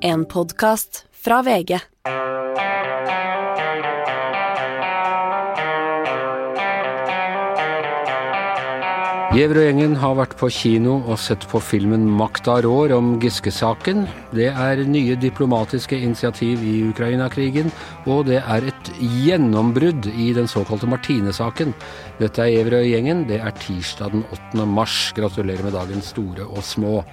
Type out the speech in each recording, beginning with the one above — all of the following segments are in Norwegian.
En podkast fra VG. Gjever og gjengen har vært på kino og sett på filmen 'Makta rår' om Giske-saken. Det er nye diplomatiske initiativ i Ukraina-krigen, og det er et gjennombrudd i den såkalte Martine-saken. Dette er Gjever og gjengen. Det er tirsdag den 8. mars. Gratulerer med dagen, store og små.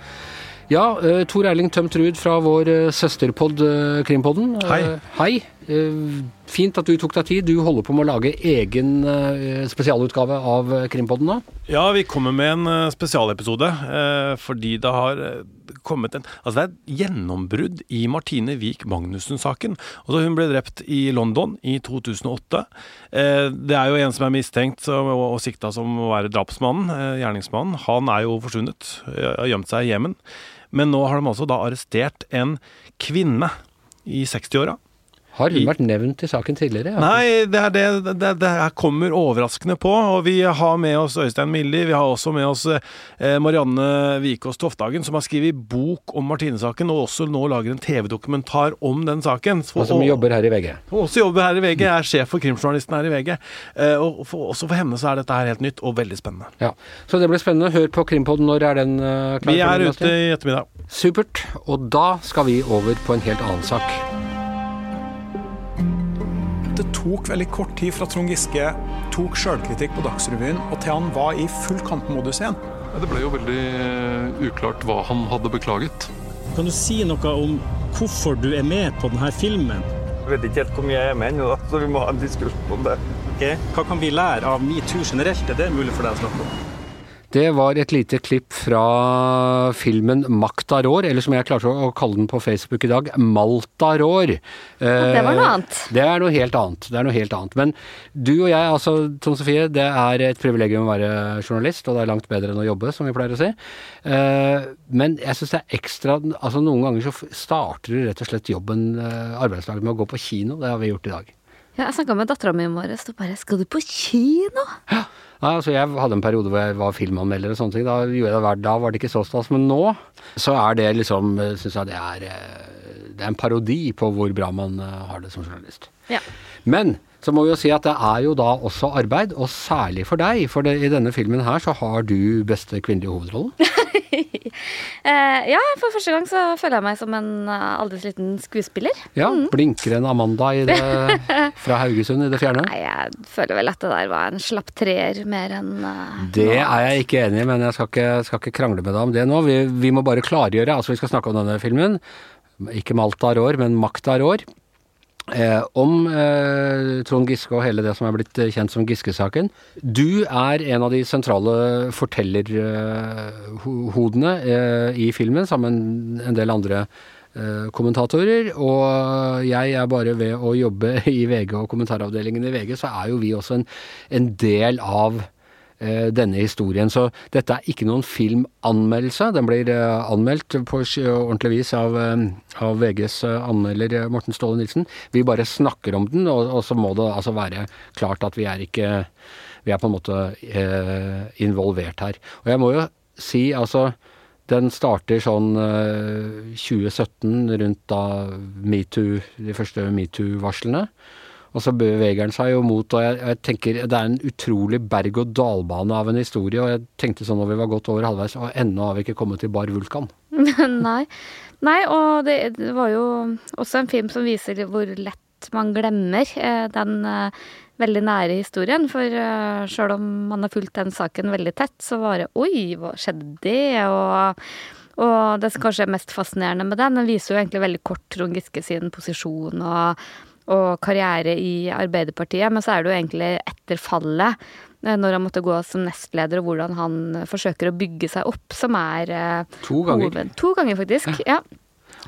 Ja, uh, Tor Erling Tømt Ruud fra vår uh, søsterpod uh, Krimpodden. Hei. hei. fint at du tok deg tid. Du holder på med å lage egen spesialutgave av Krimpodden nå? Ja, vi kommer med en spesialepisode fordi det har kommet en Altså, det er et gjennombrudd i Martine Wiik Magnussen-saken. Altså, hun ble drept i London i 2008. det er jo en som er mistenkt og, og sikta som å være drapsmannen, gjerningsmannen. Han er jo forsvunnet, har gjemt seg i Jemen. Men nå har de altså da arrestert en kvinne i 60-åra. Har hun vært nevnt i saken tidligere? Ja? Nei, det, er det, det, det kommer overraskende på. Og vi har med oss Øystein Milli. Vi har også med oss eh, Marianne Vikås Tofthagen, som har skrevet bok om Martine-saken, og også nå lager en TV-dokumentar om den saken. og som jobber her i VG. Som også jobber her i VG. Er sjef for krimjournalisten her i VG. Eh, og for, også for henne så er dette her helt nytt og veldig spennende. Ja, Så det blir spennende. Hør på Krimpodden. Når er den uh, klar? Vi er ute i ettermiddag. Supert. Og da skal vi over på en helt annen sak. Tok veldig kort tid fra Trond Giske tok sjølkritikk på Dagsrevyen, og til han var i full kampmodus igjen. Det ble jo veldig uklart hva han hadde beklaget. Kan du si noe om hvorfor du er med på denne filmen? Jeg vet ikke helt hvor mye jeg er med ennå, så vi må ha en diskusjon om det. Okay. Hva kan vi lære av metoo generelt? Er det mulig for deg å snakke om? Det var et lite klipp fra filmen 'Makta rår', eller som jeg klarte å kalle den på Facebook i dag, 'Malta rår'. det var noe annet. Det er noe helt annet. Det er noe helt annet. Men du og jeg, altså Tone Sofie, det er et privilegium å være journalist, og det er langt bedre enn å jobbe, som vi pleier å si. Eh, men jeg syns det er ekstra Altså noen ganger så starter du rett og slett jobben, eh, arbeidsdagen, med å gå på kino. Det har vi gjort i dag. Ja, jeg snakka med dattera mi i morges og bare 'Skal du på kino?' Ja. Nei, altså Jeg hadde en periode hvor jeg var filmanmelder og sånne ting. Da gjorde jeg det hver dag, var det ikke så stas. Men nå så er det liksom Syns jeg det er Det er en parodi på hvor bra man har det som journalist. Ja. Men så må vi jo si at det er jo da også arbeid, og særlig for deg. For det, i denne filmen her så har du beste kvinnelige hovedrollen. eh, ja, for første gang så føler jeg meg som en uh, aldri liten skuespiller. Ja, mm. Blinker en Amanda det, fra Haugesund i det fjerne? Nei, jeg føler vel at det der var en slapp treer mer enn uh, Det er jeg ikke enig i, men jeg skal ikke, skal ikke, krangle med deg om det nå. Vi, vi må bare klargjøre, altså vi skal snakke om denne filmen. Ikke Malta rår, men Makta rår. Eh, om eh, Trond Giske og hele det som er blitt eh, kjent som Giske-saken. Du er en av de sentrale fortellerhodene eh, i filmen, sammen med en del andre eh, kommentatorer. Og jeg er bare ved å jobbe i VG og kommentaravdelingen i VG, så er jo vi også en, en del av Eh, denne historien. Så dette er ikke noen filmanmeldelse. Den blir eh, anmeldt på ordentlig vis av, eh, av VGs anmelder Morten Ståle Nilsen. Vi bare snakker om den, og, og, så må det altså være klart at vi er ikke Vi er på en måte eh, involvert her. Og jeg må jo si, altså den starter sånn 2017, rundt da metoo, de første metoo-varslene. Og så beveger han seg jo mot Og jeg, jeg, tenker det er en utrolig berg-og-dal-bane av en historie. Og jeg tenkte sånn når vi var godt over halvveis, og ennå har vi ikke kommet til Bar Vulkan. Nei. Nei, og det, det, var jo også en film som viser hvor lett man glemmer eh, den eh, veldig nære historien. For uh, sjøl om man har fulgt den saken veldig tett, så var det Oi, hva skjedde det? Og, og det som kanskje er mest fascinerende med den, den viser jo egentlig veldig kort Trond Giske sin posisjon og og karriere i Arbeiderpartiet, men så er det jo egentlig etter fallet, eh, når han måtte gå som nestleder, og hvordan han forsøker å bygge seg opp, som er eh, To ganger. Hoved, to ganger, faktisk. ja.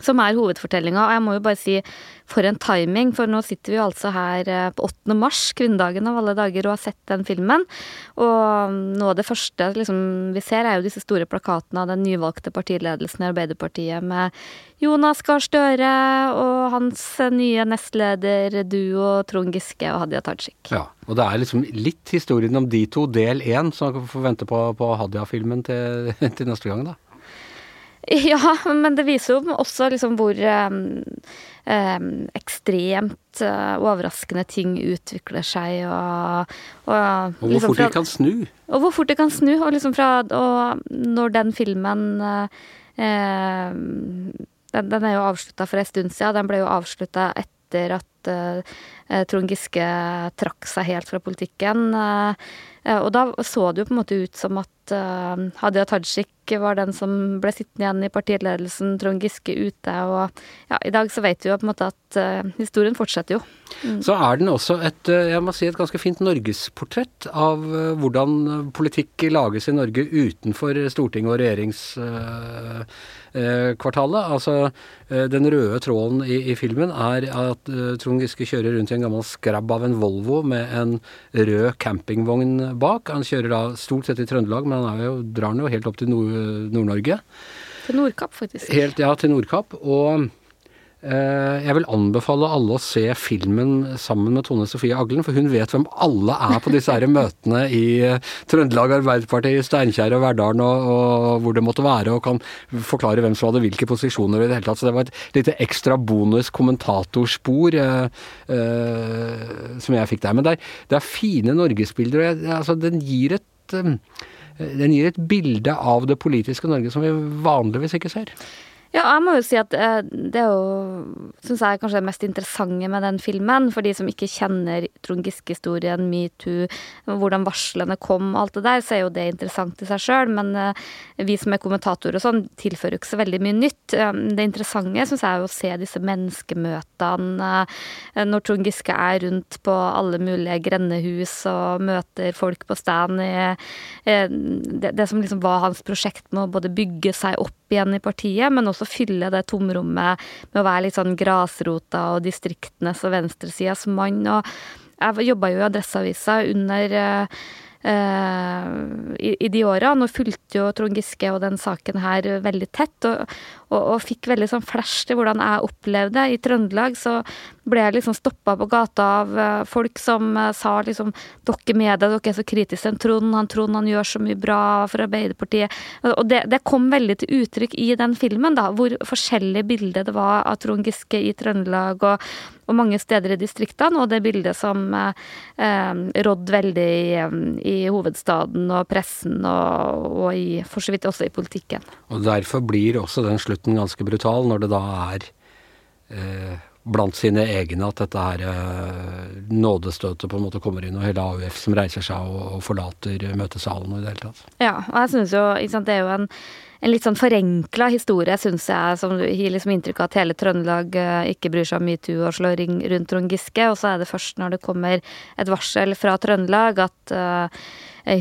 Som er hovedfortellinga. Og jeg må jo bare si for en timing, for nå sitter vi jo altså her eh, på 8. mars, kvinnedagen av alle dager, og har sett den filmen. Og noe av det første liksom, vi ser, er jo disse store plakatene av den nyvalgte partiledelsen i Arbeiderpartiet med Jonas Gahr Støre og hans nye nestleder duo Trond Giske og Hadia Tajik. Ja, og det er liksom litt historien om de to, del én, som vi får vente på, på Hadia-filmen til, til neste gang, da. Ja, men det viser jo også liksom hvor um, um, ekstremt uh, overraskende ting utvikler seg, og, og, Og hvor liksom fort de kan snu. Og hvor fort det kan snu. Og liksom fra Og når den filmen eh, den, den er jo avslutta for en stund siden. Den ble jo avslutta etter at eh, Trond Giske trakk seg helt fra politikken. og da så det jo på en måte ut som at eh, Hadia Tajik var den som ble sittende igjen i partiledelsen, Trond Giske ute. Og ja, i dag så vet vi jo på en måte at uh, historien fortsetter jo. Så er den også et, eh, jeg må si, et ganske fint norgesportrett av hvordan politikk lages i Norge utenfor Stortinget og regjeringskvartalet. Altså, eh, den røde tråden i, i filmen er at eh, Trond Giske kjører rundt i en gammel skrabb av en Volvo med en rød campingvogn bak. Han kjører da stort sett i Trøndelag, men han er jo, drar den jo helt opp til Nord- Nord-Norge. Til Nordkapp, faktisk. Helt, ja, til Nordkapp. Og eh, jeg vil anbefale alle å se filmen sammen med Tone Sofie Aglen, for hun vet hvem alle er på disse her møtene i eh, Trøndelag Arbeiderparti, Steinkjer og Verdalen og, og hvor det måtte være, og kan forklare hvem som hadde hvilke posisjoner i det hele tatt. Så det var et lite ekstra bonus kommentatorspor eh, eh, som jeg fikk der. Men det er, det er fine norgesbilder, og jeg, altså, den gir et eh, den gir et bilde av det politiske Norge som vi vanligvis ikke ser. Ja, jeg må jo si at eh, det er jo, syns jeg, kanskje det mest interessante med den filmen. For de som ikke kjenner Trond Giske-historien, metoo, hvordan varslene kom og alt det der, så er jo det interessant i seg sjøl. Men eh, vi som er kommentatorer og sånn, tilfører jo ikke så veldig mye nytt. Eh, Det interessante syns jeg er å se disse menneskemøtene. Når Trond Giske er rundt på alle mulige grendehus og møter folk på stand. i det, det som liksom var hans prosjekt med å både bygge seg opp igjen i partiet, men også fylle det tomrommet med å være litt sånn grasrota og distriktenes og venstresidas mann. Og jeg jobba jo i Adresseavisa under eh, i, i de årene, Nå fulgte jo Trond Giske og den saken her veldig tett, og, og, og fikk veldig sånn flash til hvordan jeg opplevde. I Trøndelag så ble jeg liksom stoppa på gata av eh, folk som eh, sa liksom dere media, dere er så kritiske til Trond, han Trond han gjør så mye bra for Arbeiderpartiet. Og det, det kom veldig til uttrykk i den filmen, da, hvor forskjellig bilde det var av Trond Giske i Trøndelag og, og mange steder i distriktene, og det bildet som eh, rådde veldig i, i hovedstaden og pressen, og, og i, for så vidt også i politikken. Og derfor blir også den slutten ganske brutal, når det da er eh, blant sine egne at dette her eh, nådestøtet på en måte kommer inn, og hele AUF som reiser seg og, forlater møtesalen og i det hele tatt. Ja, og jeg synes jo, ikke sant, det er jo en, en litt sånn forenkla historie, syns jeg, som gir liksom inntrykk av at hele Trøndelag eh, ikke bryr seg om metoo og slår ring rundt Trond Giske, og så er det først når det kommer et varsel fra Trøndelag at eh,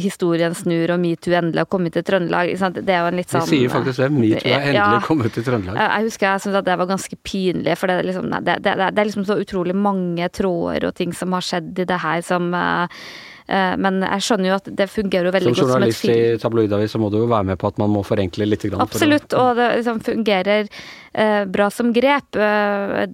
historien snur og metoo endelig har kommet til Trøndelag. Det er jo en litt De sånn sier faktisk det. Metoo er endelig Ja. kommet til Trøndelag. Jeg husker jeg syntes at det var ganske pinlig, for det er, liksom, det, det, det er liksom så utrolig mange tråder og ting som har skjedd i det her som eh, eh, Men jeg skjønner jo at det fungerer jo veldig godt som et film. Som journalist i tabloidavis så må du jo være med på at man må forenkle litt. Grann Absolutt, og det liksom fungerer eh, bra som grep eh,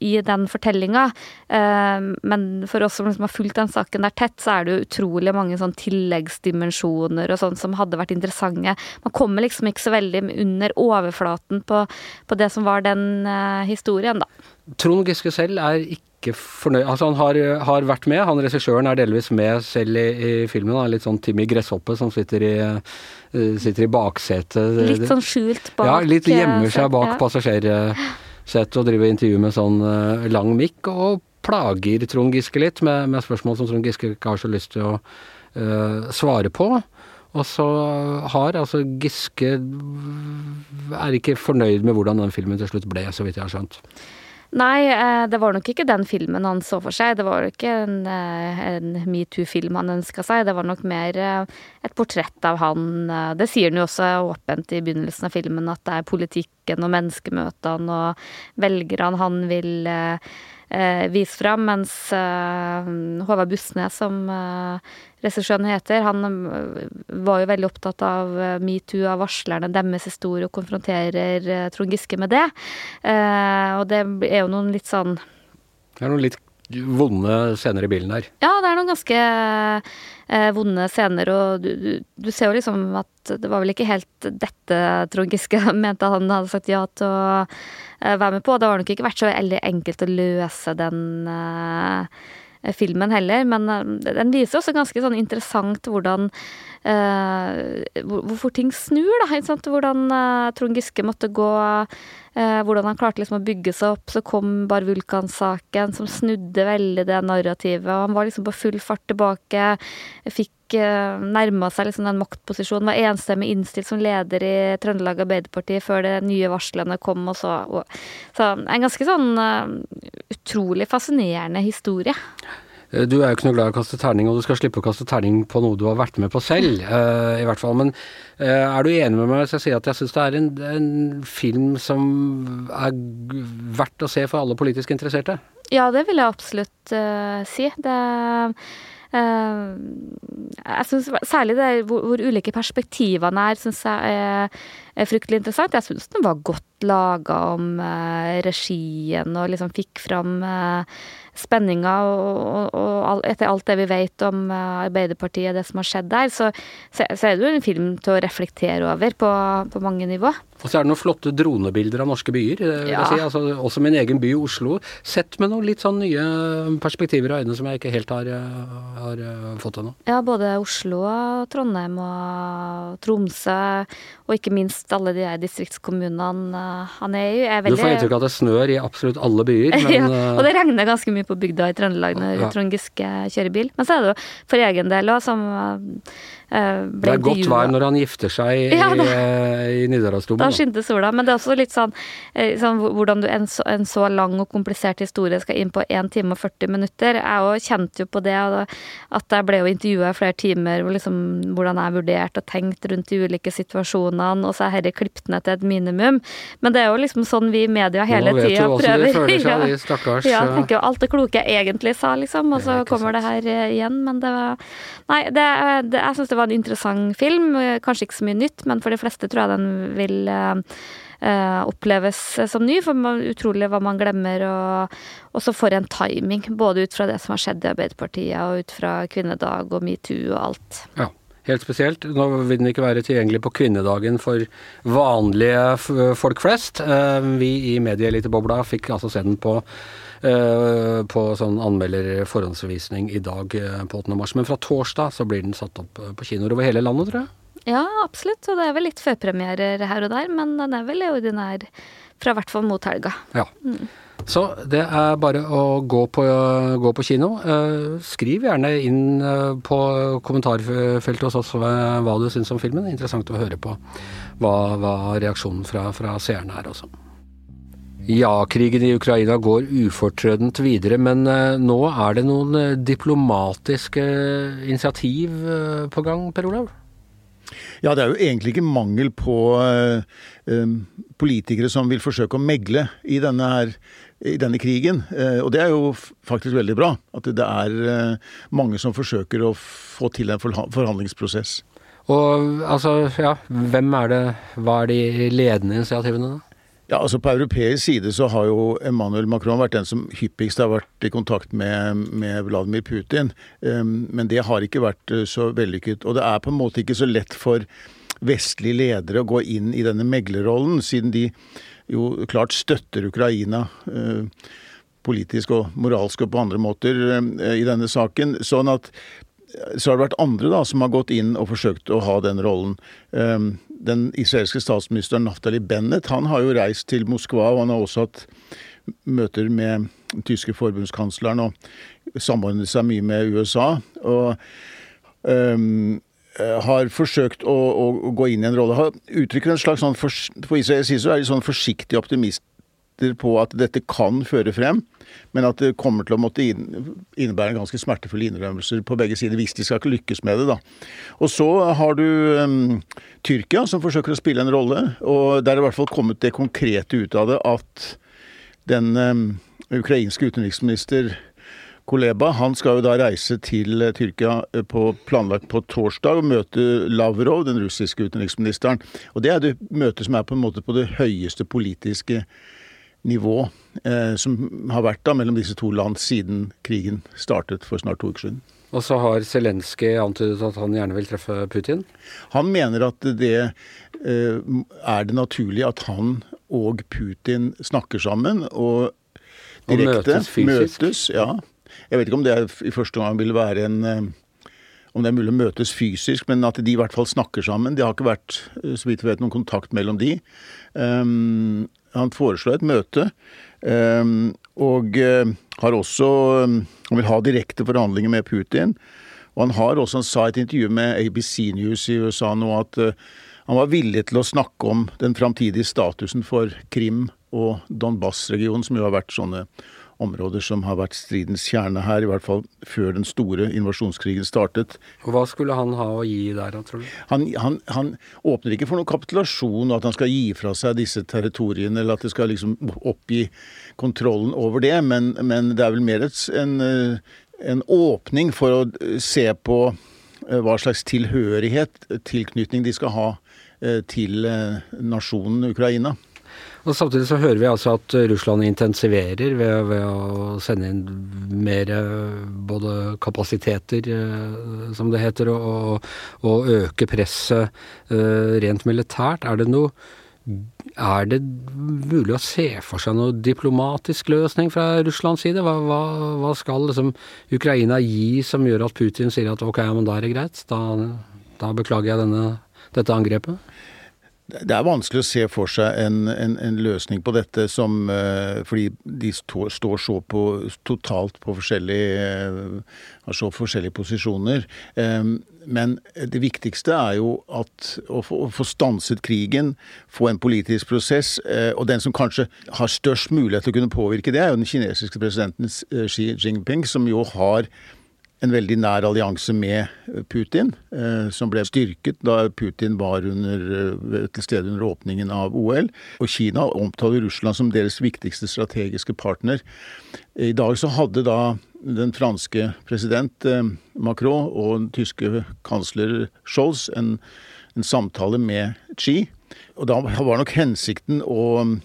i den fortellinga. Eh, men for oss som liksom har fulgt den saken der tett, så er det jo utrolig mange sånn tilleggsdimensjoner og sånn som hadde vært interessante. Man kommer liksom ikke så veldig under overflaten på, på det som var den eh, historien, da. Trond Giske selv er ikke fornøyd Altså, han har, har vært med. Han regissøren er delvis med selv i, i filmen. Han er litt sånn Timmy Gresshoppe som sitter i, eh, sitter i baksetet. Litt sånn skjult bak Ja, litt gjemmer eh, seg bak ja. passasjersetet og driver intervju med sånn eh, lang mikk, og plager Trond Giske litt med, med spørsmål som Trond Giske ikke har så lyst til å uh, svare på. Og så har altså Giske er ikke fornøyd med hvordan den filmen til slutt ble, så vidt jeg har skjønt. Nei, eh, det var nok ikke den filmen han så for seg. Det var ikke en, eh, en metoo-film han ønska seg. Det var nok mer eh, et portrett av han. Det sier han jo også åpent i begynnelsen av filmen, at det er politikken og menneskemøtene og velgerne han vil vise fram, mens Håvard Bussnes, som regissøren heter, han eh, var jo veldig opptatt av eh, metoo, av varslerne, deres historie, og konfronterer eh, Trond Giske med det. Eh, og det er jo noen litt sånn Det er noen litt vonde scener i bilen der. Ja, det er noen ganske eh, vonde scener, og du, du, du ser jo liksom at det var vel ikke helt dette Trond Giske mente han hadde sagt ja til å eh, være med på. Det har nok ikke vært så veldig enkelt å løse den eh, filmen heller, men eh, den viser også ganske sånn interessant hvordan eh, hvor- Hvorfor ting snur, da. Ikke sant? Hvordan eh, Trond Giske måtte gå eh, Hvordan han klarte liksom å bygge seg opp. Så kom Bar Vulkan-saken, som snudde veldig det narrativet. Og han var liksom på full fart tilbake. Fikk nærma seg liksom den maktposisjonen. Var enstemmig innstilt som leder i Trøndelag Arbeiderparti før det nye varslene kom. Og så, og, så en ganske sånn eh, utrolig fascinerende historie. Eh, Du er jo ikke noe glad i å kaste terning, og du skal slippe å kaste terning på noe du har vært med på selv, uh, i hvert fall. Men uh, er du enig med meg hvis jeg sier at jeg syns det er en, en film som er verdt å se for alle politisk interesserte? Ja, det vil jeg absolutt uh, si. Det Uh, Jeg syns særlig det hvor, hvor ulike perspektivene er, syns jeg er fryktelig interessant. Jeg syns den var godt laga om eh, regien og liksom fikk fram uh, spenninga og, og, og etter alt det vi vet om eh, Arbeiderpartiet, det som har skjedd der, så, så, er det jo en film til å reflektere over på, på mange nivå. Og så er det noen flotte dronebilder av norske byer, eh, vil Ja. jeg si. Altså, også min egen by, Oslo. Sett med noen litt sånn nye perspektiver og øyne som jeg ikke helt har, eh, har eh, fått ennå. Ja, både Oslo og Trondheim og Tromsø, og ikke minst alle de distriktskommunene eh, han er i. Er Du får inntrykk av at det snør i absolutt alle byer, men ja, eh, og det regner ganske mye på bygda i Trøndelag når Ja. Trond Giske kjører bil. Men så er det jo for egen del òg, som eh, det ble er godt vær når han gifter seg i, Ja, da- i Nidarosdomen. Da skinte sola. Men det er også litt sånn, eh, sånn hvordan du en så, en så lang og komplisert historie skal inn på 1 time og 40 minutter. Jeg òg kjente jo på det, at jeg ble jo intervjua i flere timer hvor liksom, hvordan jeg vurderte og tenkt rundt de ulike situasjonene, og så er dette klippet ned til et minimum. Men det er jo liksom sånn vi i media hele Nå vet du hvordan det føler seg, Ja. de stakkars Ja, jeg eh, tenker jo alt det kloke jeg egentlig sa, liksom, og så kommer sant. det her eh, igjen. Men det var Nei, det, det, jeg syns det var en interessant film. Eh, Kanskje ikke så mye nytt, men for de fleste tror jeg den vil eh, eh, oppleves som ny. For man, utrolig hva man glemmer, og også for en timing. Både ut fra det som har skjedd i Arbeiderpartiet, og ut fra kvinnedag og metoo og alt. Ja, helt spesielt. Nå vil den ikke være tilgjengelig på kvinnedagen for vanlige folk flest. Eh, Vi i Medieelitebobla fikk altså se den på, eh, på sånn anmelder-forhåndsvisning i dag eh, på 8. mars. Men fra torsdag så blir den satt opp eh, på kinoer over hele landet, tror jeg. Ja, absolutt. Og det er vel litt førpremierer her og der, men den er vel ordinær fra hvert fall mot helga. Ja. Så det er bare å gå på, gå på kino. Skriv gjerne inn på kommentarfeltet hos oss hva du syns om filmen. Er interessant å høre på hva, hva reaksjonen fra, fra seerne er også. Ja, krigen i Ukraina går ufortrødent videre, men eh, nå er det noen eh, diplomatiske initiativ eh, på gang, Per Olav? Ja, det er jo egentlig ikke mangel på eh, politikere som vil forsøke å megle i denne, her, i denne krigen. Eh, og det er jo faktisk veldig bra. At det er eh, mange som forsøker å få til en forhandlingsprosess. Og altså, ja, hvem er det Hva er de ledende initiativene, da? Ja, altså På europeisk side så har jo Emmanuel Macron vært den som hyppigst har vært i kontakt med, med Vladimir Putin. Um, men det har ikke vært uh, så vellykket. Og det er på en måte ikke så lett for vestlige ledere å gå inn i denne meglerrollen, siden de jo klart støtter Ukraina. uh, politisk og moralsk og på andre måter uh, i denne saken. Sånn at så har det vært andre da, som har gått inn og forsøkt å ha den rollen. Um, Den israelske statsministeren Naftali Bennett han har jo reist til Moskva, og han har også hatt møter med den tyske forbundskansleren og samordnet seg mye med USA. Og um, har forsøkt å, å, gå inn i en rolle. Har uttrykker en slags sånn for, På israelsk side så er de sånn forsiktige optimister på at dette kan føre frem, men at det kommer til å måtte innebære ganske smertefulle innrømmelser på begge sider hvis de skal ikke lykkes med det. da. Og så har du um, Tyrkia, som forsøker å spille en rolle, og der er i hvert fall kommet det konkrete ut av det at den um, ukrainske utenriksminister Koleba han skal jo da reise til Tyrkia eh, på, planlagt på torsdag og møte Lavrov, den russiske utenriksministeren. Og Det er det møtet som er på en måte på det høyeste politiske nivå eh, som har vært da mellom disse to land siden krigen startet for snart to uker siden. Og så har Zelenskyj antydet at han gjerne vil treffe Putin. Han mener at det eh, er det naturlig at han og Putin snakker sammen og Og direkte møtes fysisk. møtes, ja. Jeg vet ikke om det er, i første omgang vil være en eh, om det er mulig å møtes fysisk, men at de i hvert fall snakker sammen. Det har ikke vært, eh, så vidt vi vet, noen kontakt mellom de. Um, han foreslår et møte, um, og uh, har også Han vil ha direkte forhandlinger med Putin. Og han har også, han sa i et intervju med ABC News i USA nå at uh, han var villig til å snakke om den framtidige statusen for Krim og Donbas-regionen, som jo har vært sånne områder som har vært stridens kjerne her, i hvert fall før den store invasjonskrigen startet. Og hva skulle han ha å gi der, tror du? Han, han, han åpner ikke for noen kapitulasjon, og at han skal gi fra seg disse territoriene, eller at det skal liksom oppgi kontrollen over det, men, men det er vel mer et, en, eh, en åpning for å se på eh, hva slags tilhørighet, tilknytning de skal ha eh, til eh, nasjonen Ukraina. Og Samtidig så hører vi altså at Russland intensiverer ved, ved å sende inn mer eh, både kapasiteter, eh, som det heter, og, og øke presset eh, rent militært. Er det noe er det mulig å se for seg noen diplomatisk løsning fra Russlands side? Hva, hva, hva skal liksom Ukraina gi som gjør at Putin sier at ok, men da er det greit? Da, da beklager jeg denne, dette angrepet? Det er vanskelig å se for seg en, en, en løsning på dette som eh, Fordi de står, så på, totalt på forskjellige eh, Har så forskjellige posisjoner. Eh, men det viktigste er jo at å få, å få stanset krigen, få en politisk prosess. Og den som kanskje har størst mulighet til å kunne påvirke det, er jo den kinesiske presidenten Xi Jinping, som jo har en veldig nær allianse med Putin, eh, som ble styrket da Putin var under, eh, til stede under åpningen av OL. Og Kina omtaler Russland som deres viktigste strategiske partner. I dag så hadde da den franske president eh, Macron og den tyske kansler Scholz en, en samtale med Xi. Og da var nok hensikten å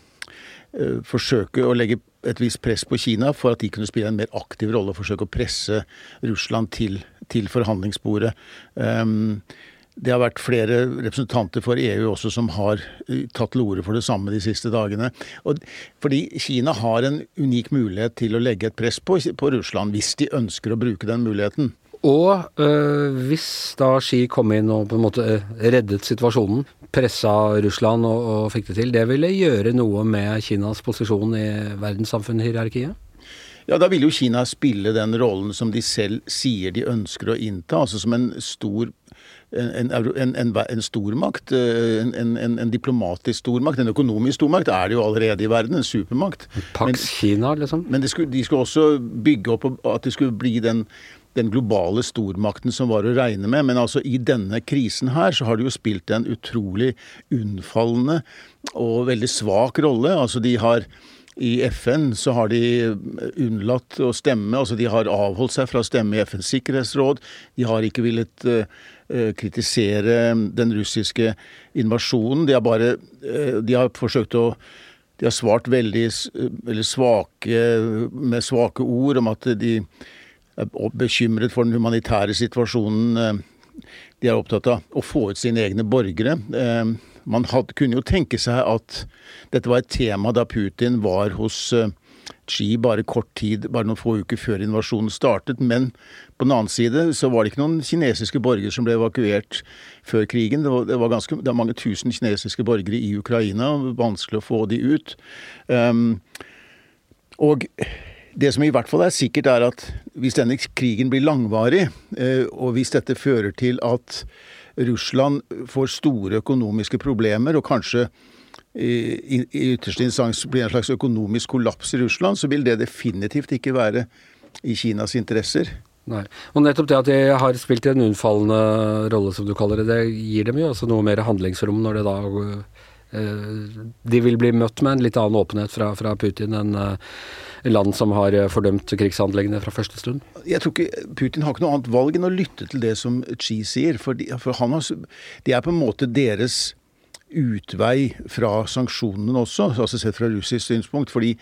eh, forsøke å legge et visst press på Kina for at de kunne spille en mer aktiv rolle og forsøke å presse Russland til, til forhandlingsbordet. Um, det har vært flere representanter for EU også som har eh, tatt til orde for det samme de siste dagene. Og fordi Kina har en unik mulighet til å legge et press på, på Russland, hvis de ønsker å bruke den muligheten. Og øh, hvis da Xi kom inn og på en måte øh, reddet situasjonen, pressa Russland og, og fikk det til, det ville gjøre noe med Kinas posisjon i verdenssamfunnshierarkiet? Ja, da vil jo Kina spille den rollen som de selv sier de ønsker å innta, altså som en stor en, en, en, en stormakt, en, en, diplomatisk stormakt, en økonomisk stormakt, er det jo allerede i verden. En supermakt. Pax Kina, liksom? Men skulle, de skulle også bygge opp at det skulle bli den, den globale stormakten som var å regne med. Men altså i denne krisen her så har de jo spilt en utrolig unnfallende og veldig svak rolle. Altså de har i FN så har de unnlatt å stemme, altså de har avholdt seg fra å stemme i FNs sikkerhetsråd. De har ikke villet uh, kritisere den russiske invasjonen. De har bare uh, De har forsøkt å De har svart veldig, svake, med svake ord om at de er bekymret for den humanitære situasjonen. De er opptatt av å få ut sine egne borgere. Man had, kunne jo tenke seg at dette var et tema da Putin var hos Xi bare kort tid, bare noen få uker før invasjonen startet. Men på den annen side så var det ikke noen kinesiske borgere som ble evakuert før krigen. Det var, det var, ganske, det var mange tusen kinesiske borgere i Ukraina, vanskelig å få de ut. Um, og det som i hvert fall er sikkert, er at hvis denne krigen blir langvarig, og hvis dette fører til at Russland får store økonomiske problemer, og kanskje i, i ytterste instans blir en slags økonomisk kollaps i Russland, så vil det definitivt ikke være i Kinas interesser. Nei. Og nettopp det at de har spilt en unnfallende rolle, som du kaller det, det gir dem jo også noe mer handlingsrom når det da de vil bli møtt med en litt annen åpenhet fra, fra Putin enn land som har fordømt krigshandlingene fra første stund? Jeg tror ikke Putin har ikke noe annet valg enn å lytte til det som Xi sier. For, de, for har, de er på en måte deres utvei fra sanksjonene også, altså sett fra russisk synspunkt. Fordi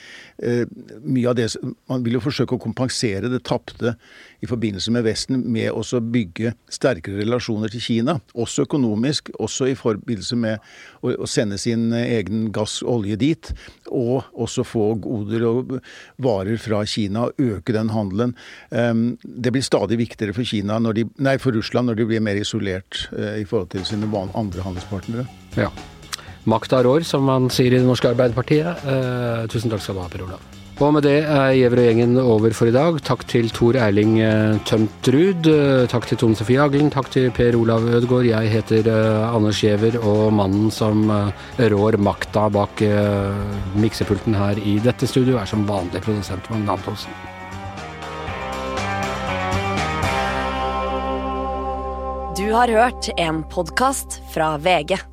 eh, mye av det Man vil jo forsøke å kompensere det tapte i forbindelse med Vesten med å bygge sterkere relasjoner til Kina, også økonomisk, også i forbindelse med å, å sende sin egen gass og olje dit, og også få goder og varer fra Kina og øke den handelen. Eh, det blir stadig viktigere for, Kina de, nei, for Russland når de blir mer isolert eh, i forhold til sine andre handelspartnere. Ja. Makta rår, som man sier i det norske Arbeiderpartiet. Uh, tusen takk skal du ha, Per Olav. Og med det er Giæver og gjengen over for i dag. Takk til Tor Erling uh, Tømtrud. takk til Tone Sofie Aglen. Takk til Per Olav Ødegaard. Jeg heter Anders Giæver, og mannen som rår makta bak miksepulten her i dette studio, er som vanlig produsent Magne Antonsen. Du har hørt en podkast fra VG.